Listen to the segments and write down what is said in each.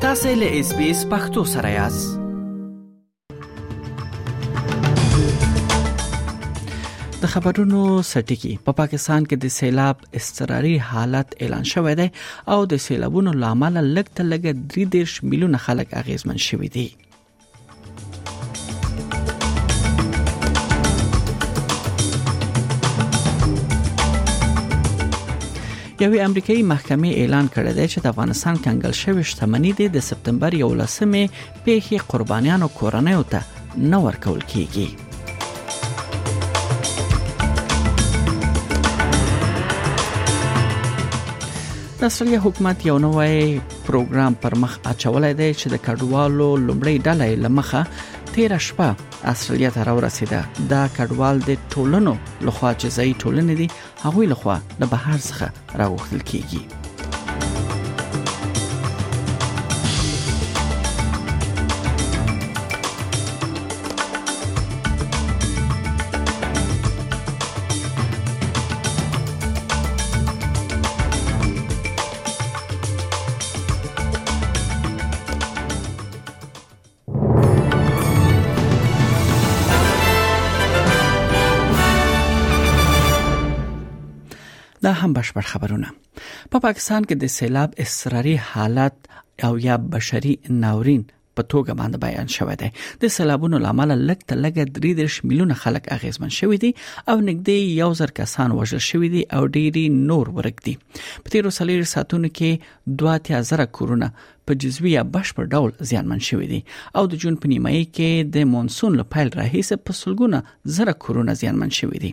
تاسو له اس بي اس پختو سره یاست د خبرونو سټکی په پا پاکستان کې د سیلاب استراري حالت اعلان شوې ده او د سیلابونو لامل لګ تلګ 3 میلیون خلک اغیزمن شوي دي یوې امریکایي محکمې اعلان کړی دی چې د افغانستان کنګل شوی شتمنۍ د سپتمبر 11مې پیښې قربانیانو کورنۍ ته نه ورکول کیږي د استرالیا حکومت یو نوی پروګرام پر مخ اچولای دی چې د کډوالو لومړی ډله لمخه 13 شپه استرالیا ته راورسیده دا کډوال د ټولنو لخوا چې ځای ټولنې دي هغه لخوا د بهر څخه راوختل کیږي دا هم بشپړ خبرونه په پا پاکستان کې د سیلاب اضطراري حالت او یا بشري ناورین په توګه باندې بیان شوی دی د سیلابونو لامل لګ ته لګ 3 میلیونه خلک اغیزمن شوی دي او نږدې یو زر کسان وژل شوی دي او ډېری نور ورک دي په تیر وسلیر ساتونو کې 2000 زره کورونه په جزوی یا بشپړ ډول زیانمن شوی دي او د جون په نیمایي کې د مونسون له پیل راهیسه په سلګونه زره کورونه زیانمن شوی دي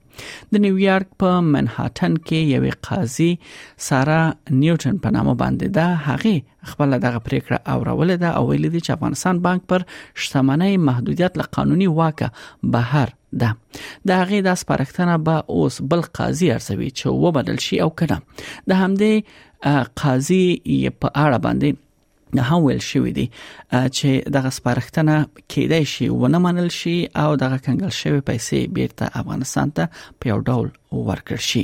د نیویارک په منهاتن کې یوې قاضي سارا نیوټن په نامه باندې ده هغه خپل دغه پریکړه اورول ده او ویل دي چې افغانستان بانک پر شتمنۍ محدودیت له قانوني واکه بهر ده د هغې د سپارښتنه به اوس بل قاضي ارزوي چې وبدل شي او کړه د همدې قاضي په اړه باندې هم ویل شوې دي چې دغه سپارښتنه کېدای شي ونه منل شي او دغه کنګل شوی پیسې بیرته افغانستان ته په یو ډول ورکړ شي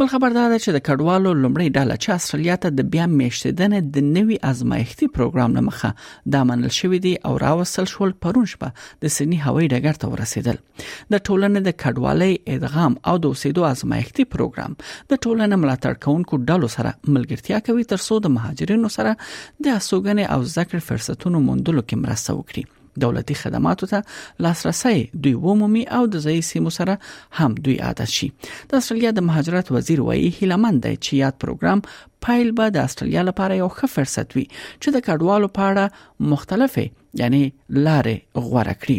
بل خبر دا ده چې د کډوالو لومړی ډله چې استرالیا ته د بیا میشتیدنې د نوي ازمایښتي پروګرام لمخه د منل شوې دي او راوستل شول پرون شپه د سنی هوایي ډګر ته ورسېدل د ټولنې د کډوالۍ ادغام او د اوسېدو ازمایښتي پروګرام د ټولنې ملاتړ کوونکو ډلو سره ملګرتیا کوي ترڅو د مهاجرینو سره د اسوګنې او ذکر فرصتونو موندلو کې مرسته وکړي دولتي خدماتو ته لاسرسي دوی ومومي او د ځای سیمو سره هم دوی عادت شي د استرالیا د مهاجرت وزیر وایي هیلمن دی چې یاد پروګرام پایل به د استرالیا لپاره یو ښه فرصت وي چې د کډوالو په اړه مختلفه یعنی لارې غوړه کړي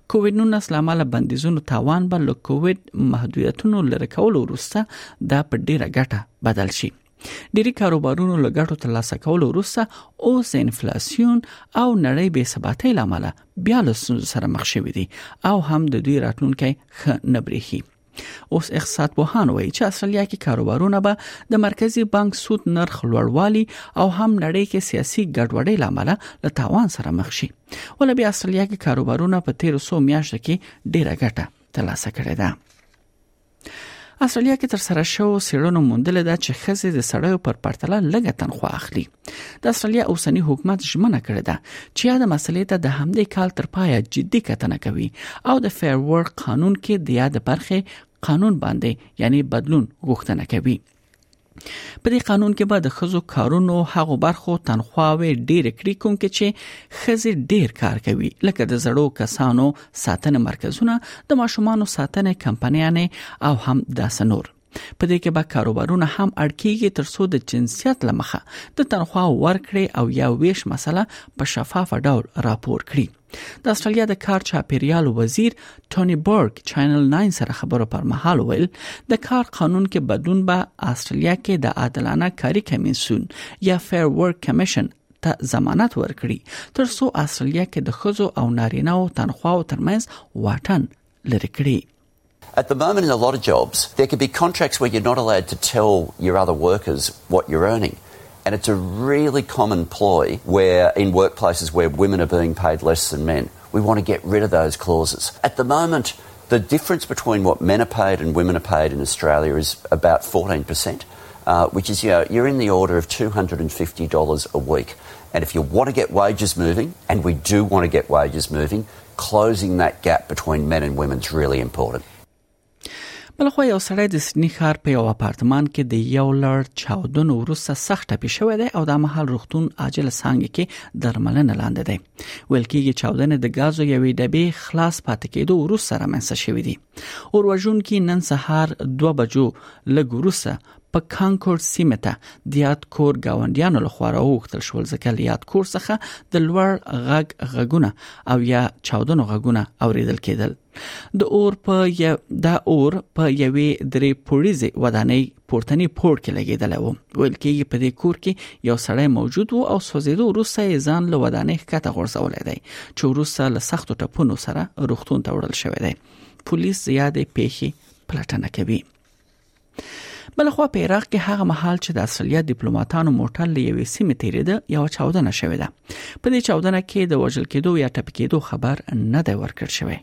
کوویډ 19 لامل بندیزونو تاوان به له کوویډ محدودیتونو لری کول وروسته دا په ډیره ګټه بدل شي ډیری کاروبارونو له ګټو ترلاسه کول وروسته اوس انفلاسیون او نړۍ بې ثباتۍ لامل بیا له سره مخ شوې دي او هم د دوی راتلونکي خ نه برېخي اوس اقتصاد پوهان وایي چې استرالیا کې کاروبارونه به د مرکزی بانک سود نرخ لوړوالي او هم نړۍ کې سیاسي ګډوډۍ لامل له تاوان سره مخ شي ولبي استرالیا کې کاروبارونه په 1300 میاشتو کې ډیره ګټه ترلاسه کړې ده استرالیا کې تر سره شوو سیړنو موندل ده چې خزې د سړیو پر پرتله لږه تنخوا اخلي د استرالیا اوسنی حکومت ژمنه کړې ده چې دا مسلې ته د همدې کال تر پایه جدي کتنه کوي او د فیر ورک قانون کې د یاد برخه قانون باندې یعنی بدلون غوښتنه کوي په دې قانون کې به د خزو کارونو هغو برخو تنخواوې ډېر کړې کوم کې چې خزې ډېر کار کوي لکه د زړو کسانو ساتنه مرکزونه د ماشومان ساتنه کمپنیانه او هم داسنور په دې کې به کاروبارونه هم اړ کیږي ترڅو د جنسیت لمخه د تنخوا ورکړې او یا ویش مسله په شفاف ډول راپور کړي د استرالیا د کار چاپیریال وزیر ټونی برګ چینل 9 سره خبرو پر مهال ویل د کار قانون کې بدلون به استرالیا کې د عادلانه کاری کمیسیون یا فیر ورک کمیشن ته ضمانت ورکړي تر څو استرالیا کې د خزو او نارینه او تنخواو ترمنځ واټن لري کړي At the moment, in a lot of jobs, there could be contracts where you're not allowed to tell your other workers what you're earning. And it's a really common ploy where in workplaces where women are being paid less than men. We want to get rid of those clauses. At the moment, the difference between what men are paid and women are paid in Australia is about 14%, uh, which is, you know, you're in the order of $250 a week. And if you want to get wages moving, and we do want to get wages moving, Closing that gap between men and women is really important. بلخو یو سړی د سنی ښار په یو اپارتمان کې د یو لړ چاودنو وروسته سخت ټپي شوی دی او د محل روغتون عاجل څنګه کې درملنه لاندې دی ویل کېږي چاودنه د غازو یوې ډبې خلاص پاتې کېدو وروسته رامنځته شوې دي اور وژونکي نن سهار 2 بجو لګ وروسته په کانکور سیمه ته د یاد کور گاونډیانو لخوا راوغوښتل شول ځکه له یاد کور څخه د لوړ غږ غږونه او یا چاودنو غږونه اوریدل کېدل د اور په ی... د اور په یوې درې پوړیزې ودانۍ پورتنی پور کې لګیدل وو ویل کېږي په دې کور کې یو سړی موجود وو او سوزیدو وروسته یې ځان له ودانۍ ښکته غورځولای دی چې وروسته له سختو ټپونو سره روغتون ته وړل شوی دی پولیس زیاده پیښې پلټنه کوي بلخوا په عراق کې هغه مهال چې د اصليت ډیپلوماټانو موټر له یوې سیمې تیریده یو چاودنه شوې ده په دې چاودنه کې د وژل کېدو یا ټپ کېدو خبر نه دی ورکړ شوی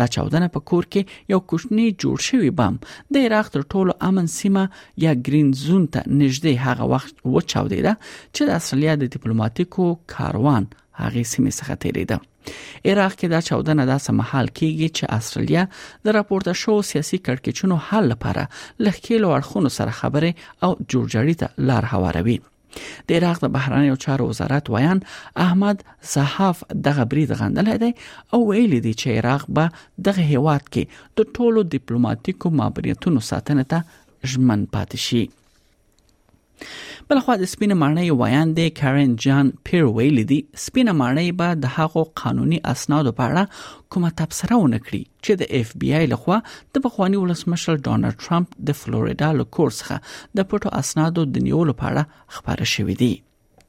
دا چاودنه په کور کې یو کوچنی جوړ شوی بم د عراق تر ټولو امن سیمه یا گرین زون ته نږدې هغه وخت و چاودیده چې د اصليت د ډیپلوماټیکو کاروان هغه سیمې څخه تیریده عراق کې دا چاودنه داسې محل کیږي چې استرالیا د راپورته شو سیاسي کړکېچونو حل لپاره لخکېلو اړخونو سره خبرې او جوړجاړي ته لار هواروي د عراق د بهرنیو چارو وزارت ویان احمد صحاف دغه برید غندلی دی او ویل دي چې عراق به دغه هیواد کې د ټولو ډیپلوماټیکو ماموریتونو ساتنه ته ژمن پاتې شي بلخوا د سپینه ماڼۍ ویاندې کارن جان پیر ویلي دي سپینه ماڼۍ به د هغو قانوني اسنادو په اړه کومه تبصره ونه کړي چې د اف بی آی لخوا د پخوانی ولسمشر ډونالد ټرمپ د فلوریدا له کور څخه د پټو اسنادو د نیولو په اړه خبره شوې دي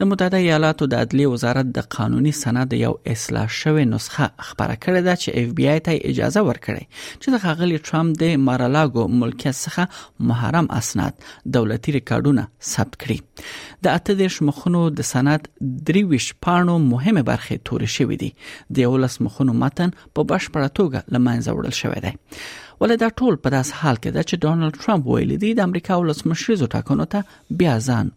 د متحده ایالاتو د عدلیې وزارت د قانوني سند یو اصلاح شوی نسخه خبره کړې ده چې اف بی آی ته اجازه ورکړي چې د خاغلی ترامپ د مارالاګو ملکیت څخه محرم اسناد دولتي ریکارډونه ثبت کړي د اته دیش مخونو د سند درې ویش پاڼو مهمه برخه تورې شوې دي د یو لس مخونو متن په بشپړه توګه لمنځه وړل شوی دی ولې دا ټول په داس حال کې ده چې ډونلډ ترامپ ویلي دی د امریکا ولسمشریزو ټاکنو ته بیا ځان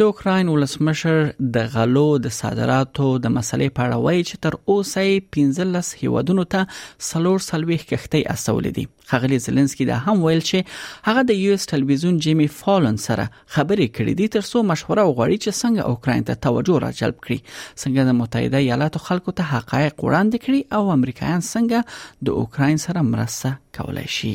د اوکراین ولسمشر د غلو د صادراتو د مسلې په اړه وایي چې تر اوسه یې 15 هیوادونو ته سلور سلويخ کښتۍ استولې دي خغلی زلنسکی دا هم ویل چې هغه د یو اس ټلویزیون جیمی فالن سره خبرې کړې دي ترڅو مشوره وغواړي چې څنګه اوکراین ته توجه را جلب کړي څنګه د متحده ایالاتو خلکو ته حقایق وړاندې کړي او امریکایان څنګه د اوکراین سره مرسته کولای شي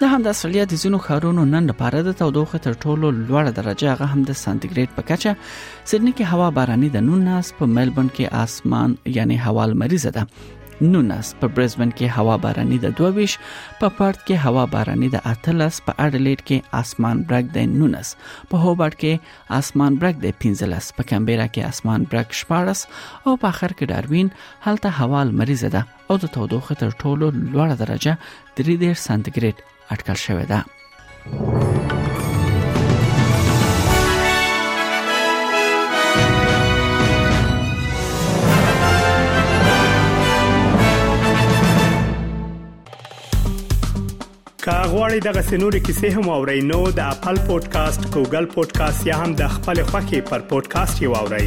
د همدا سړیا د زینو خارونو نن لپاره د تودوخه تر ټولو لوړه درجه هغه هم د سانتیګریډ په کچه سیدنی کې هوا باراني د 19 په ملبورن کې آسمان یعنی هوا لمریزه ده 19 په برزبن کې هوا باراني د 22 په پارت کې هوا باراني د 13 په اډلیډ کې اسمان برګ د 19 په هوبرټ کې اسمان برګ د 15 په کمبيرا کې اسمان برګ 14 او په اخر کې داروین هلته هوا لمریزه ده او د تودوخې تر ټولو لوړه درجه 3 سانتیګریډ اټکل شوې ده که غواړئ دغه سنوري کیسې هم او رینو د خپل پودکاسټ ګوګل پودکاسټ یا هم د خپل خاكي پر پودکاسټ یو اورئ